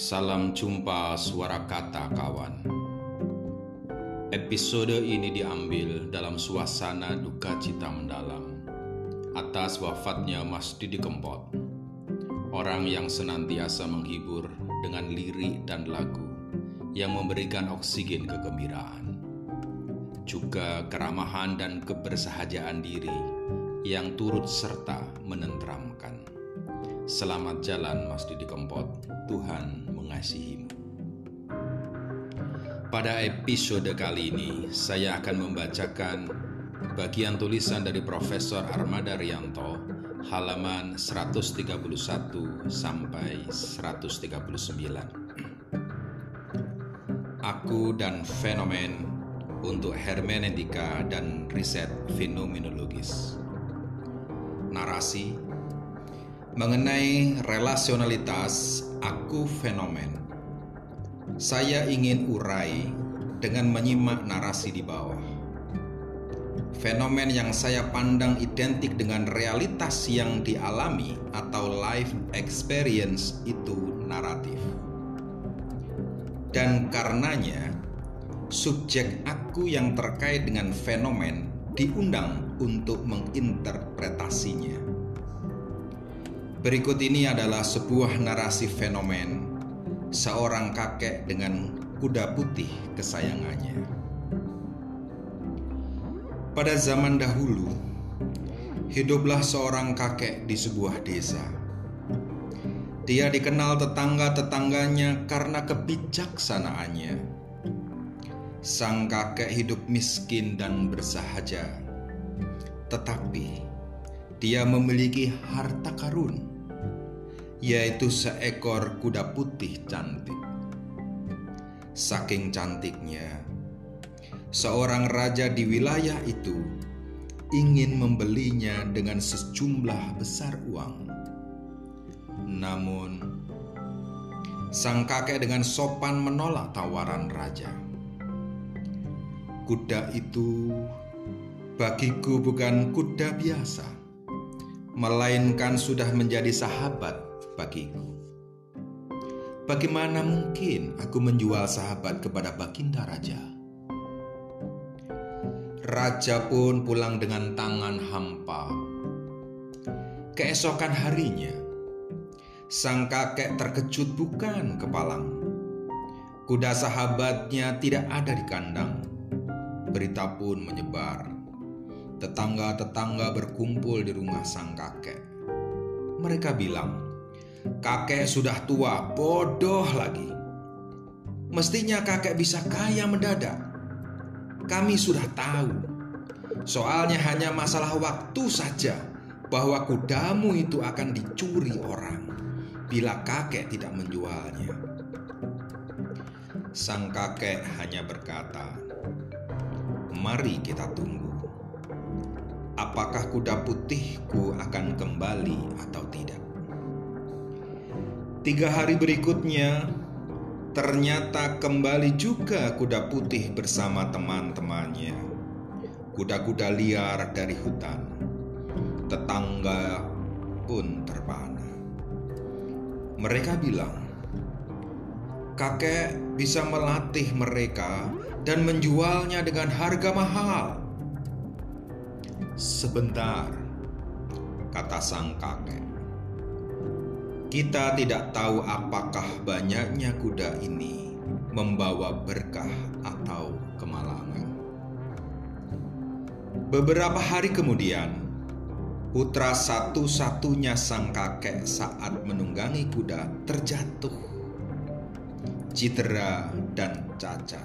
Salam jumpa suara kata kawan. Episode ini diambil dalam suasana duka cita mendalam atas wafatnya Mas Didi Kempot, orang yang senantiasa menghibur dengan lirik dan lagu yang memberikan oksigen kegembiraan, juga keramahan dan kebersahajaan diri yang turut serta menenteramkan. Selamat jalan Mas Didi Kempot, Tuhan mengasihimu. Pada episode kali ini, saya akan membacakan bagian tulisan dari Profesor Armada Rianto, halaman 131 sampai 139. Aku dan fenomen untuk hermeneutika dan riset fenomenologis. Narasi mengenai relasionalitas aku fenomen. Saya ingin urai dengan menyimak narasi di bawah. Fenomen yang saya pandang identik dengan realitas yang dialami atau life experience itu naratif. Dan karenanya, subjek aku yang terkait dengan fenomen diundang untuk menginterpretasinya. Berikut ini adalah sebuah narasi fenomen seorang kakek dengan kuda putih kesayangannya. Pada zaman dahulu, hiduplah seorang kakek di sebuah desa. Dia dikenal tetangga-tetangganya karena kebijaksanaannya. Sang kakek hidup miskin dan bersahaja, tetapi dia memiliki harta karun yaitu seekor kuda putih cantik. Saking cantiknya, seorang raja di wilayah itu ingin membelinya dengan sejumlah besar uang. Namun, sang kakek dengan sopan menolak tawaran raja. Kuda itu bagiku bukan kuda biasa, melainkan sudah menjadi sahabat bagiku. Bagaimana mungkin aku menjual sahabat kepada Baginda Raja? Raja pun pulang dengan tangan hampa. Keesokan harinya, sang kakek terkejut bukan kepalang. Kuda sahabatnya tidak ada di kandang. Berita pun menyebar. Tetangga-tetangga berkumpul di rumah sang kakek. Mereka bilang, Kakek sudah tua, bodoh lagi. Mestinya kakek bisa kaya mendadak. Kami sudah tahu. Soalnya hanya masalah waktu saja bahwa kudamu itu akan dicuri orang bila kakek tidak menjualnya. Sang kakek hanya berkata, "Mari kita tunggu. Apakah kuda putihku akan kembali atau tidak?" Tiga hari berikutnya, ternyata kembali juga kuda putih bersama teman-temannya. Kuda-kuda liar dari hutan. Tetangga pun terpana. Mereka bilang, kakek bisa melatih mereka dan menjualnya dengan harga mahal. Sebentar, kata sang kakek. Kita tidak tahu apakah banyaknya kuda ini membawa berkah atau kemalangan. Beberapa hari kemudian, putra satu-satunya sang kakek saat menunggangi kuda terjatuh, cedera, dan cacat.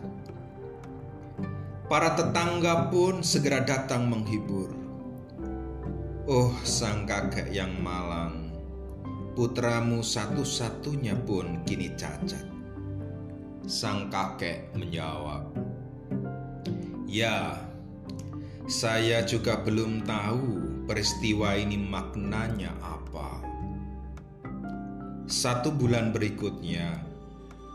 Para tetangga pun segera datang menghibur. Oh, sang kakek yang malang putramu satu-satunya pun kini cacat. Sang kakek menjawab, "Ya, saya juga belum tahu peristiwa ini maknanya apa." Satu bulan berikutnya,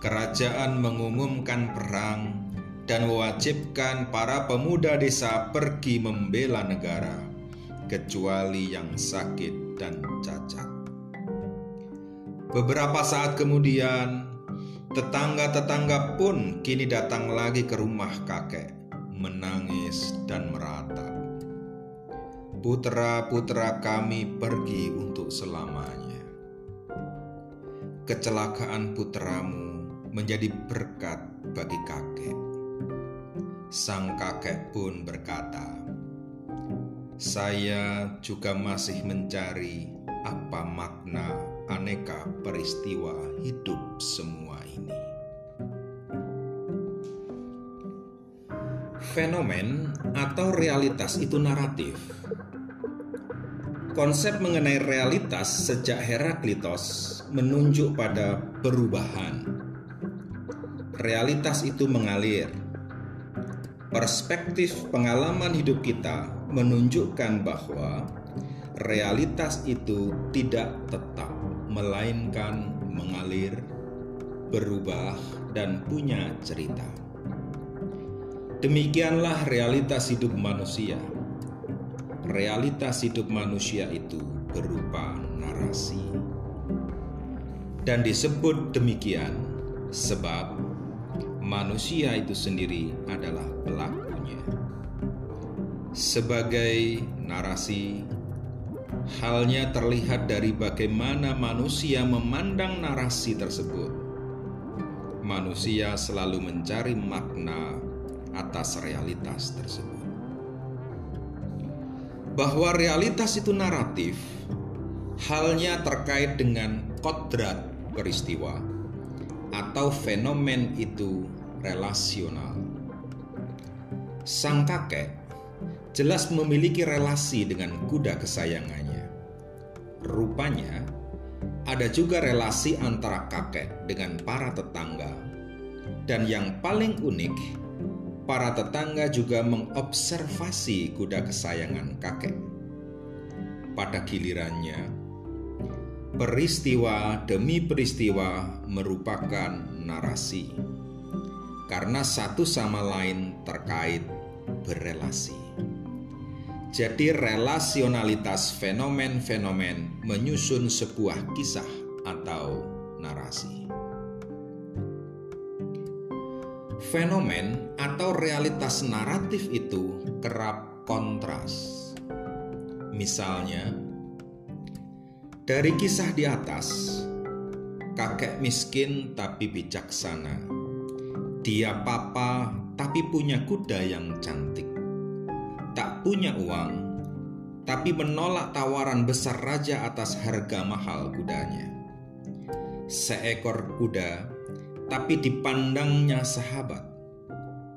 kerajaan mengumumkan perang dan mewajibkan para pemuda desa pergi membela negara, kecuali yang sakit dan cacat. Beberapa saat kemudian, Tetangga-tetangga pun kini datang lagi ke rumah kakek, menangis dan meratap. Putra-putra kami pergi untuk selamanya. Kecelakaan putramu menjadi berkat bagi kakek. Sang kakek pun berkata, "Saya juga masih mencari apa makna aneka peristiwa hidup semua ini. Fenomen atau realitas itu naratif. Konsep mengenai realitas sejak Heraklitos menunjuk pada perubahan. Realitas itu mengalir. Perspektif pengalaman hidup kita menunjukkan bahwa realitas itu tidak tetap, melainkan mengalir, berubah, dan punya cerita. Demikianlah realitas hidup manusia. Realitas hidup manusia itu berupa narasi, dan disebut demikian sebab manusia itu sendiri adalah pelakunya. Sebagai narasi, halnya terlihat dari bagaimana manusia memandang narasi tersebut. Manusia selalu mencari makna atas realitas tersebut. Bahwa realitas itu naratif, halnya terkait dengan kodrat peristiwa atau fenomen itu relasional. Sang kakek jelas memiliki relasi dengan kuda kesayangannya. Rupanya, ada juga relasi antara kakek dengan para tetangga, dan yang paling unik, para tetangga juga mengobservasi kuda kesayangan kakek. Pada gilirannya, peristiwa demi peristiwa merupakan narasi, karena satu sama lain terkait berelasi. Jadi relasionalitas fenomen-fenomen menyusun sebuah kisah atau narasi. Fenomen atau realitas naratif itu kerap kontras. Misalnya, dari kisah di atas, kakek miskin tapi bijaksana. Dia papa tapi punya kuda yang cantik tak punya uang, tapi menolak tawaran besar raja atas harga mahal kudanya. Seekor kuda, tapi dipandangnya sahabat,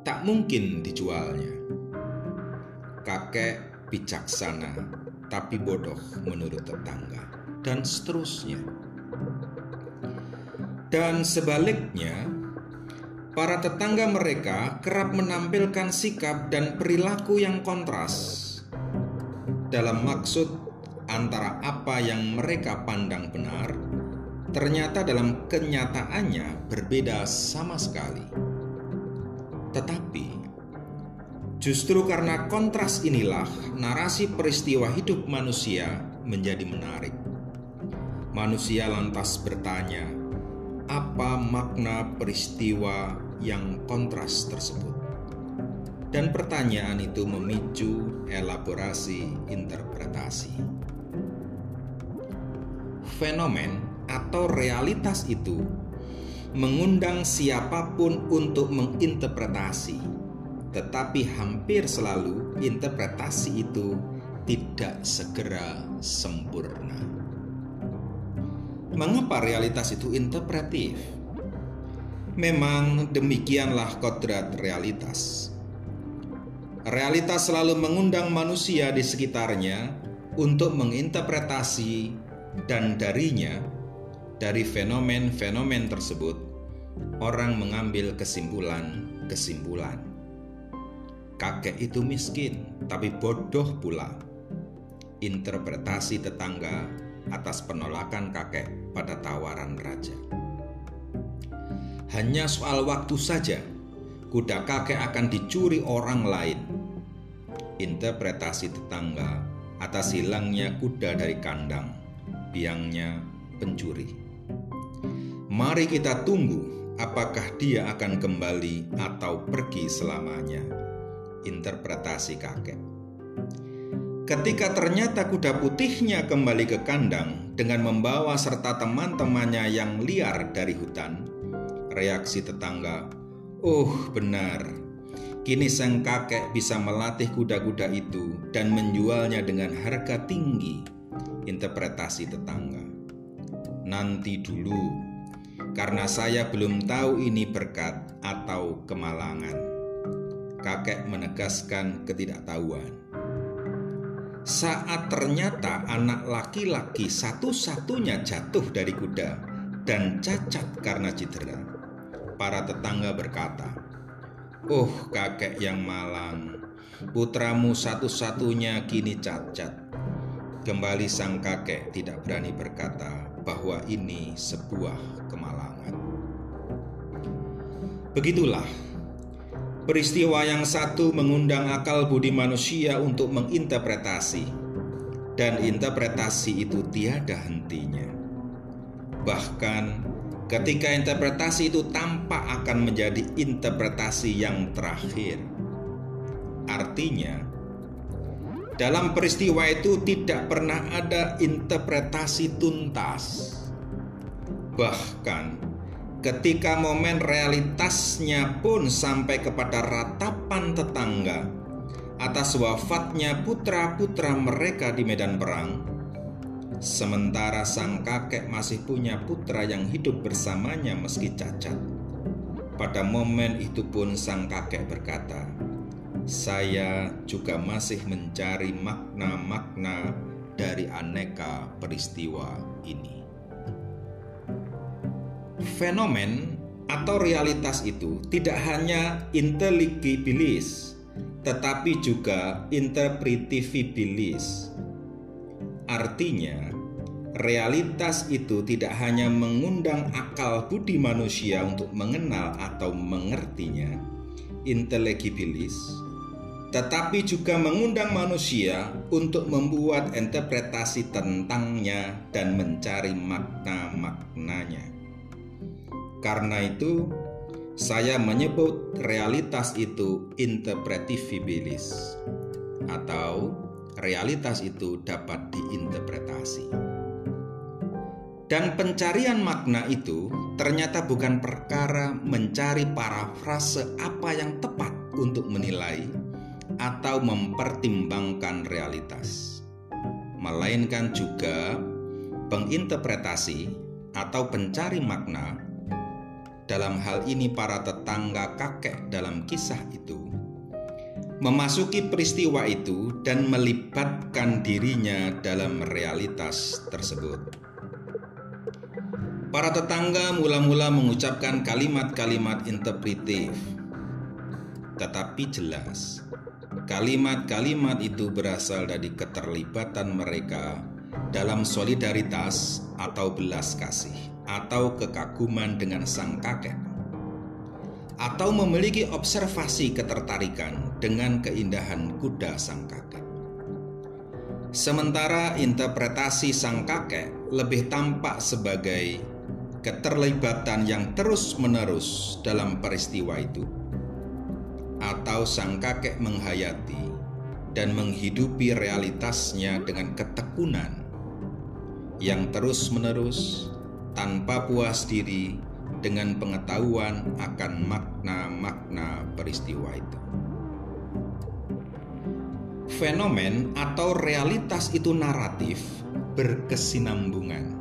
tak mungkin dijualnya. Kakek bijaksana, tapi bodoh menurut tetangga, dan seterusnya. Dan sebaliknya, para tetangga mereka kerap menampilkan sikap dan perilaku yang kontras dalam maksud antara apa yang mereka pandang benar ternyata dalam kenyataannya berbeda sama sekali. Tetapi justru karena kontras inilah narasi peristiwa hidup manusia menjadi menarik. Manusia lantas bertanya, apa makna peristiwa yang kontras tersebut. Dan pertanyaan itu memicu elaborasi interpretasi. Fenomen atau realitas itu mengundang siapa pun untuk menginterpretasi, tetapi hampir selalu interpretasi itu tidak segera sempurna. Mengapa realitas itu interpretif? Memang demikianlah kodrat realitas. Realitas selalu mengundang manusia di sekitarnya untuk menginterpretasi dan darinya, dari fenomen-fenomen tersebut, orang mengambil kesimpulan-kesimpulan. Kakek itu miskin, tapi bodoh pula. Interpretasi tetangga atas penolakan kakek pada tawaran raja. Hanya soal waktu saja, kuda kakek akan dicuri orang lain. Interpretasi tetangga atas hilangnya kuda dari kandang, biangnya pencuri. Mari kita tunggu apakah dia akan kembali atau pergi selamanya? Interpretasi kakek. Ketika ternyata kuda putihnya kembali ke kandang dengan membawa serta teman-temannya yang liar dari hutan, reaksi tetangga, "Oh, benar. Kini sang kakek bisa melatih kuda-kuda itu dan menjualnya dengan harga tinggi." Interpretasi tetangga. Nanti dulu, karena saya belum tahu ini berkat atau kemalangan. Kakek menegaskan ketidaktahuan saat ternyata anak laki-laki satu-satunya jatuh dari kuda dan cacat karena cedera. Para tetangga berkata, "Oh, kakek yang malang, putramu satu-satunya kini cacat." Kembali sang kakek tidak berani berkata bahwa ini sebuah kemalangan. Begitulah Peristiwa yang satu mengundang akal budi manusia untuk menginterpretasi, dan interpretasi itu tiada hentinya. Bahkan, ketika interpretasi itu tampak akan menjadi interpretasi yang terakhir, artinya dalam peristiwa itu tidak pernah ada interpretasi tuntas. Bahkan, ketika momen realitasnya pun sampai kepada ratapan tetangga atas wafatnya putra-putra mereka di medan perang, sementara sang kakek masih punya putra yang hidup bersamanya meski cacat. Pada momen itu pun sang kakek berkata, "Saya juga masih mencari makna-makna dari aneka peristiwa ini." Fenomen atau realitas itu tidak hanya intelligibilis, tetapi juga interpretivibilis. Artinya, realitas itu tidak hanya mengundang akal budi manusia untuk mengenal atau mengertinya, intelligibilis, tetapi juga mengundang manusia untuk membuat interpretasi tentangnya dan mencari makna-maknanya. Karena itu, saya menyebut realitas itu interpretivibilis atau realitas itu dapat diinterpretasi. Dan pencarian makna itu ternyata bukan perkara mencari parafrase apa yang tepat untuk menilai atau mempertimbangkan realitas, melainkan juga penginterpretasi atau pencari makna dalam hal ini para tetangga kakek dalam kisah itu, memasuki peristiwa itu dan melibatkan dirinya dalam realitas tersebut. Para tetangga mula-mula mengucapkan kalimat-kalimat interpretif, tetapi jelas kalimat-kalimat itu berasal dari keterlibatan mereka dalam solidaritas atau belas kasih atau kekaguman dengan sang kakek, atau memiliki observasi ketertarikan dengan keindahan kuda sang kakek. Sementara interpretasi sang kakek lebih tampak sebagai keterlibatan yang terus-menerus dalam peristiwa itu, atau sang kakek menghayati dan menghidupi realitasnya dengan ketekunan yang terus-menerus tanpa puas diri dengan pengetahuan akan makna-makna peristiwa itu. Fenomen atau realitas itu naratif berkesinambungan.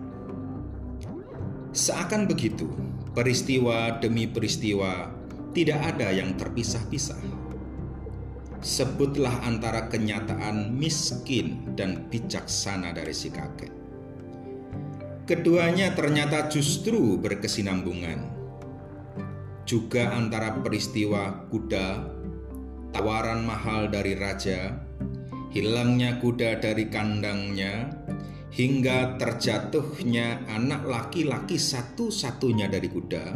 Seakan begitu, peristiwa demi peristiwa tidak ada yang terpisah-pisah. Sebutlah antara kenyataan miskin dan bijaksana dari si kakek Keduanya ternyata justru berkesinambungan. Juga antara peristiwa kuda, tawaran mahal dari raja, hilangnya kuda dari kandangnya, hingga terjatuhnya anak laki-laki satu-satunya dari kuda,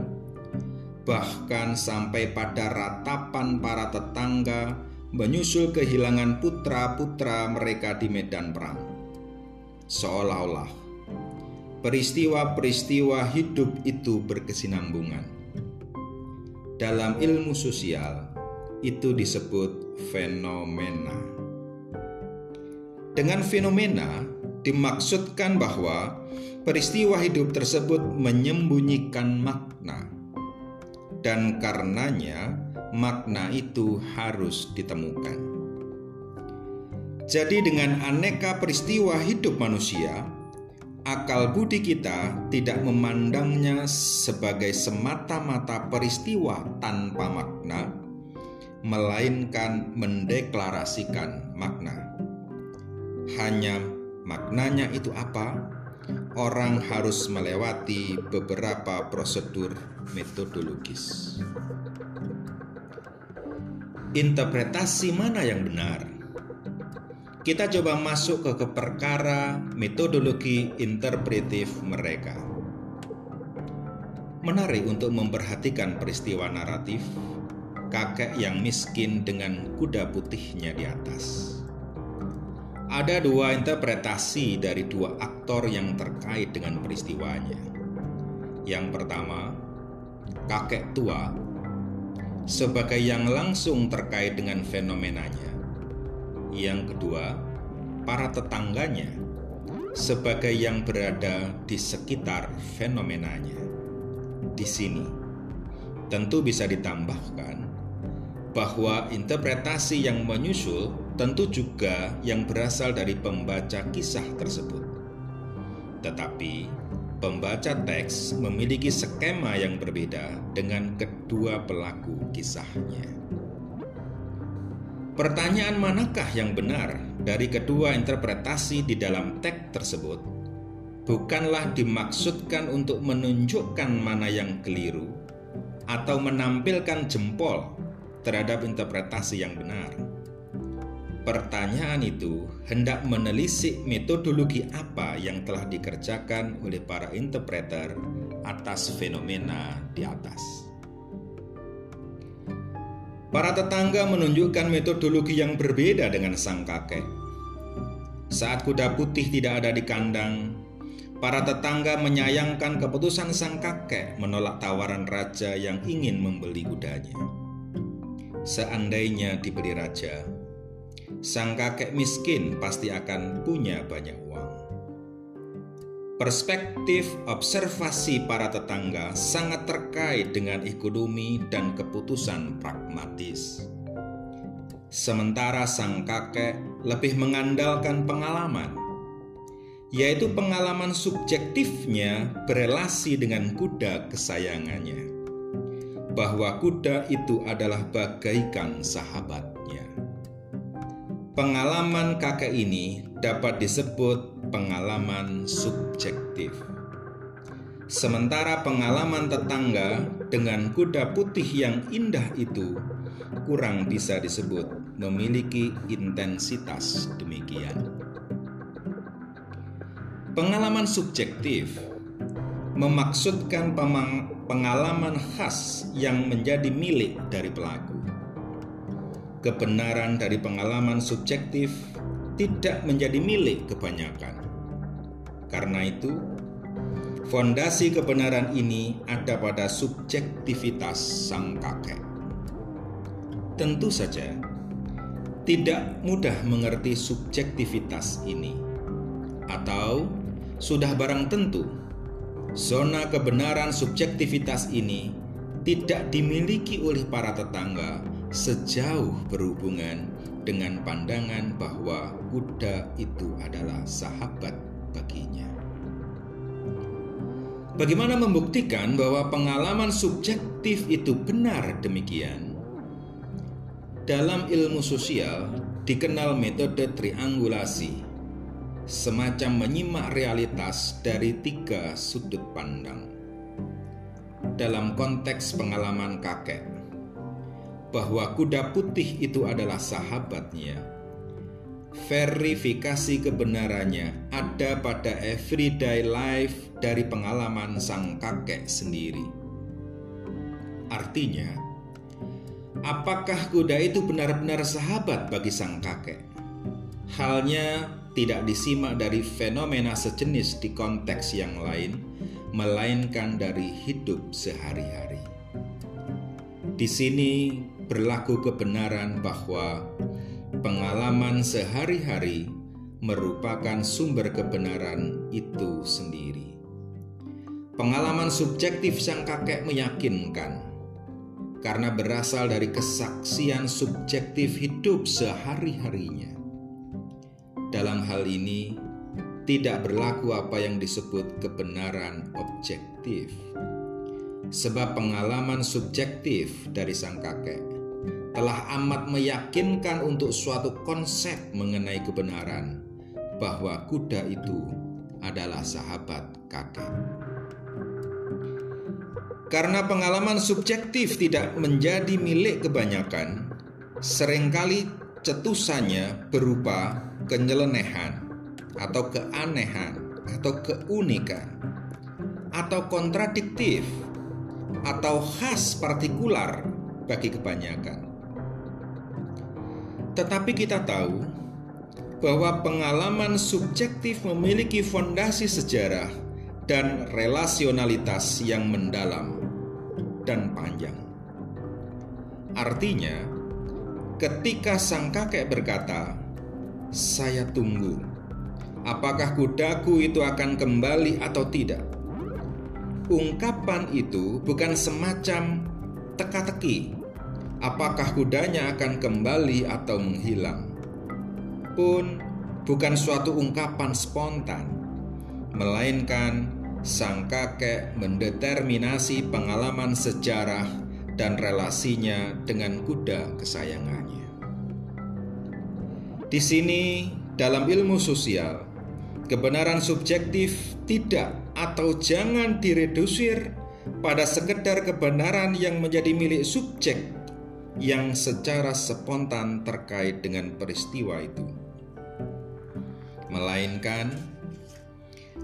bahkan sampai pada ratapan para tetangga menyusul kehilangan putra-putra mereka di medan perang. Seolah-olah peristiwa-peristiwa hidup itu berkesinambungan. dalam ilmu sosial itu disebut fenomena. Dengan fenomena dimaksudkan bahwa peristiwa hidup tersebut menyembunyikan makna, dan karenanya makna itu harus ditemukan. Jadi, dengan aneka peristiwa hidup manusia, akal budi kita tidak memandangnya sebagai semata-mata peristiwa tanpa makna, melainkan mendeklarasikan makna. Hanya maknanya itu apa? Orang harus melewati beberapa prosedur metodologis interpretasi mana yang benar. Kita coba masuk ke perkara metodologi interpretif mereka. Menarik untuk memperhatikan peristiwa naratif kakek yang miskin dengan kuda putihnya di atas. Ada dua interpretasi dari dua aktor yang terkait dengan peristiwanya. Yang pertama, kakek tua sebagai yang langsung terkait dengan fenomenanya. Yang kedua, para tetangganya sebagai yang berada di sekitar fenomenanya. Di sini, tentu bisa ditambahkan bahwa interpretasi yang menyusul tentu juga yang berasal dari pembaca kisah tersebut. Tetapi Pembaca teks memiliki skema yang berbeda dengan kedua pelaku kisahnya. Pertanyaan manakah yang benar dari kedua interpretasi di dalam teks tersebut bukanlah dimaksudkan untuk menunjukkan mana yang keliru atau menampilkan jempol terhadap interpretasi yang benar Pertanyaan itu hendak menelisik metodologi apa yang telah dikerjakan oleh para interpreter atas fenomena di atas. Para tetangga menunjukkan metodologi yang berbeda dengan sang kakek. Saat kuda putih tidak ada di kandang, para tetangga menyayangkan keputusan sang kakek menolak tawaran raja yang ingin membeli kudanya. Seandainya dibeli raja, sang kakek miskin pasti akan punya banyak uang. Perspektif observasi para tetangga sangat terkait dengan ekonomi dan keputusan pragmatis. Sementara sang kakek lebih mengandalkan pengalaman, yaitu pengalaman subjektifnya berelasi dengan kuda kesayangannya, bahwa kuda itu adalah bagaikan sahabatnya. Pengalaman kakek ini dapat disebut pengalaman subjektif. Sementara pengalaman tetangga dengan kuda putih yang indah itu kurang bisa disebut memiliki intensitas demikian. Pengalaman subjektif memaksudkan pengalaman khas yang menjadi milik dari pelaku kebenaran dari pengalaman subjektif tidak menjadi milik kebanyakan. Karena itu, fondasi kebenaran ini ada pada subjektivitas sang kakek. Tentu saja, tidak mudah mengerti subjektivitas ini, atau sudah barang tentu zona kebenaran subjektivitas ini tidak dimiliki oleh para tetangga sejauh berhubungan dengan pandangan bahwa kuda itu adalah sahabat baginya. Bagaimana membuktikan bahwa pengalaman subjektif itu benar demikian? Dalam ilmu sosial dikenal metode triangulasi, semacam menyimak realitas dari tiga sudut pandang. Dalam konteks pengalaman kakek, bahwa kuda putih itu adalah sahabatnya. Verifikasi kebenarannya ada pada everyday life dari pengalaman sang kakek sendiri. Artinya, apakah kuda itu benar-benar sahabat bagi sang kakek? Halnya tidak disimak dari fenomena sejenis di konteks yang lain, melainkan dari hidup sehari-hari. Di sini berlaku kebenaran bahwa pengalaman sehari-hari merupakan sumber kebenaran itu sendiri. Pengalaman subjektif sang kakek meyakinkan karena berasal dari kesaksian subjektif hidup sehari-harinya. Dalam hal ini, tidak berlaku apa yang disebut kebenaran objektif, sebab pengalaman subjektif dari sang kakek telah amat meyakinkan untuk suatu konsep mengenai kebenaran bahwa kuda itu adalah sahabat kakek. Karena pengalaman subjektif tidak menjadi milik kebanyakan, sering kali cetusannya berupa kenyelenehan atau keanehan atau keunikan atau kontradiktif atau khas partikular bagi kebanyakan. Tetapi kita tahu bahwa pengalaman subjektif memiliki fondasi sejarah dan relasionalitas yang mendalam dan panjang. Artinya, ketika sang kakek berkata, "Saya tunggu, apakah kudaku itu akan kembali atau tidak?" Ungkapan itu bukan semacam teka-teki, apakah kudanya akan kembali atau menghilang, pun bukan suatu ungkapan spontan, melainkan sang kakek mendeterminasi pengalaman sejarah dan relasinya dengan kuda kesayangannya. Di sini, dalam ilmu sosial, kebenaran subjektif tidak atau jangan diredusir pada sekedar kebenaran yang menjadi milik subjek yang secara spontan terkait dengan peristiwa itu, melainkan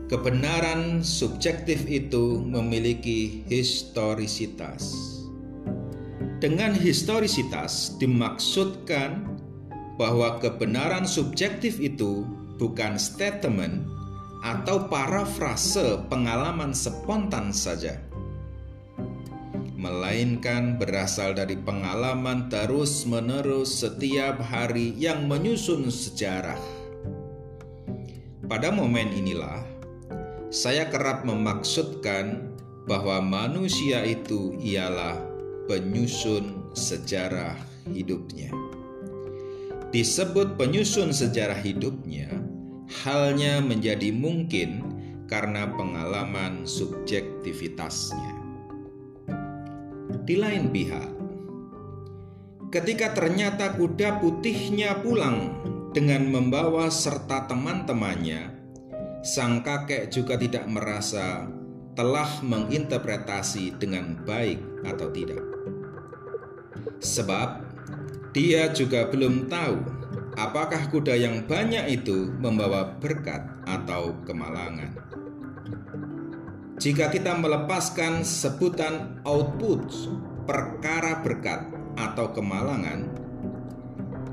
kebenaran subjektif itu memiliki historisitas. Dengan historisitas dimaksudkan bahwa kebenaran subjektif itu bukan statement atau parafrase pengalaman spontan saja, melainkan berasal dari pengalaman terus-menerus setiap hari yang menyusun sejarah. Pada momen inilah saya kerap memaksudkan bahwa manusia itu ialah penyusun sejarah hidupnya. Disebut penyusun sejarah hidupnya, halnya menjadi mungkin karena pengalaman subjektivitasnya. Di lain pihak, ketika ternyata kuda putihnya pulang dengan membawa serta teman-temannya, sang kakek juga tidak merasa telah menginterpretasi dengan baik atau tidak. Sebab dia juga belum tahu apakah kuda yang banyak itu membawa berkat atau kemalangan. Jika kita melepaskan sebutan output perkara berkat atau kemalangan,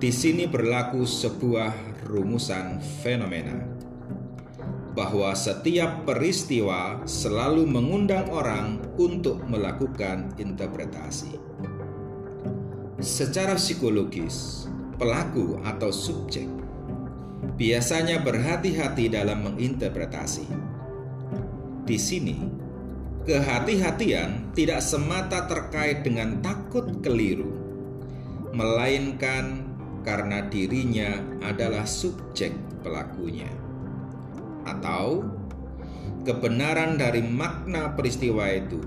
di sini berlaku sebuah rumusan fenomena bahwa setiap peristiwa selalu mengundang orang untuk melakukan interpretasi. Secara psikologis, pelaku atau subjek biasanya berhati-hati dalam menginterpretasi. Di sini, kehati-hatian tidak semata terkait dengan takut keliru, melainkan karena dirinya adalah subjek pelakunya atau kebenaran dari makna peristiwa itu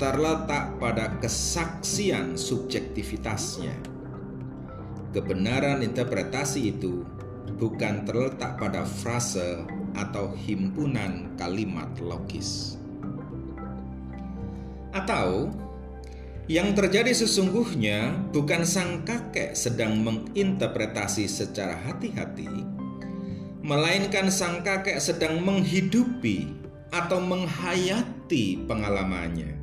terletak pada kesaksian subjektivitasnya. Kebenaran interpretasi itu bukan terletak pada frase atau himpunan kalimat logis. Atau yang terjadi sesungguhnya bukan sang kakek sedang menginterpretasi secara hati-hati, melainkan sang kakek sedang menghidupi atau menghayati pengalamannya.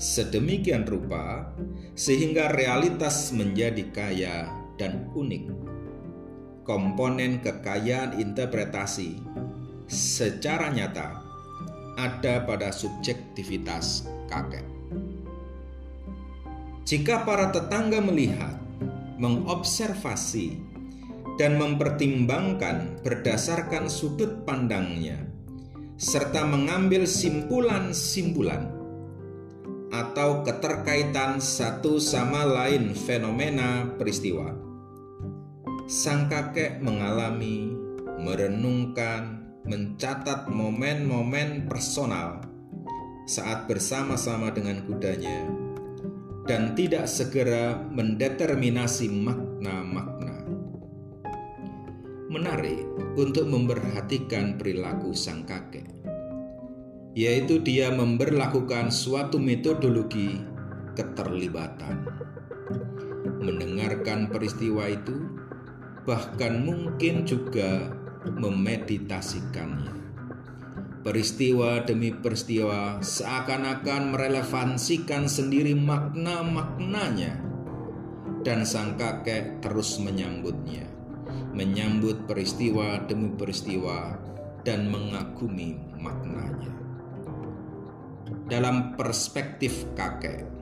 Sedemikian rupa sehingga realitas menjadi kaya dan unik. Komponen kekayaan interpretasi secara nyata ada pada subjektivitas kakek. Jika para tetangga melihat, mengobservasi, dan mempertimbangkan berdasarkan sudut pandangnya, serta mengambil simpulan-simpulan atau keterkaitan satu sama lain fenomena peristiwa. Sang kakek mengalami, merenungkan, mencatat momen-momen personal saat bersama-sama dengan kudanya dan tidak segera mendeterminasi makna-makna. Menarik untuk memperhatikan perilaku sang kakek yaitu dia memberlakukan suatu metodologi keterlibatan. Mendengarkan peristiwa itu, bahkan mungkin juga memeditasikannya. Peristiwa demi peristiwa seakan-akan merelevansikan sendiri makna-maknanya, dan sang kakek terus menyambutnya, menyambut peristiwa demi peristiwa, dan mengagumi maknanya dalam perspektif kakek.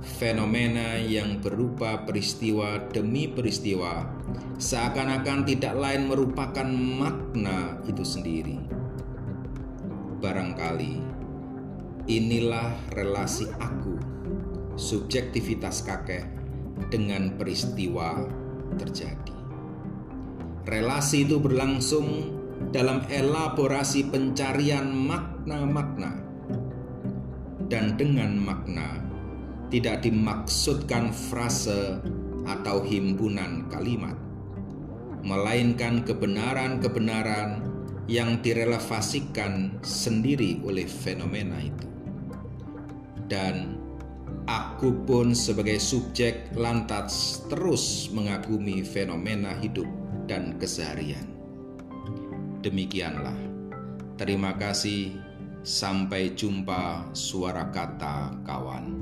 Fenomena yang berupa peristiwa demi peristiwa seakan-akan tidak lain merupakan makna itu sendiri. Barangkali inilah relasi aku, subjektivitas kakek dengan peristiwa terjadi. Relasi itu berlangsung dalam elaborasi pencarian makna-makna dan dengan makna, tidak dimaksudkan frase atau himpunan kalimat, melainkan kebenaran-kebenaran yang direlevasikan sendiri oleh fenomena itu. Dan aku pun sebagai subjek lantas terus mengagumi fenomena hidup dan keseharian. Demikianlah. Terima kasih Sampai jumpa suara kata kawan.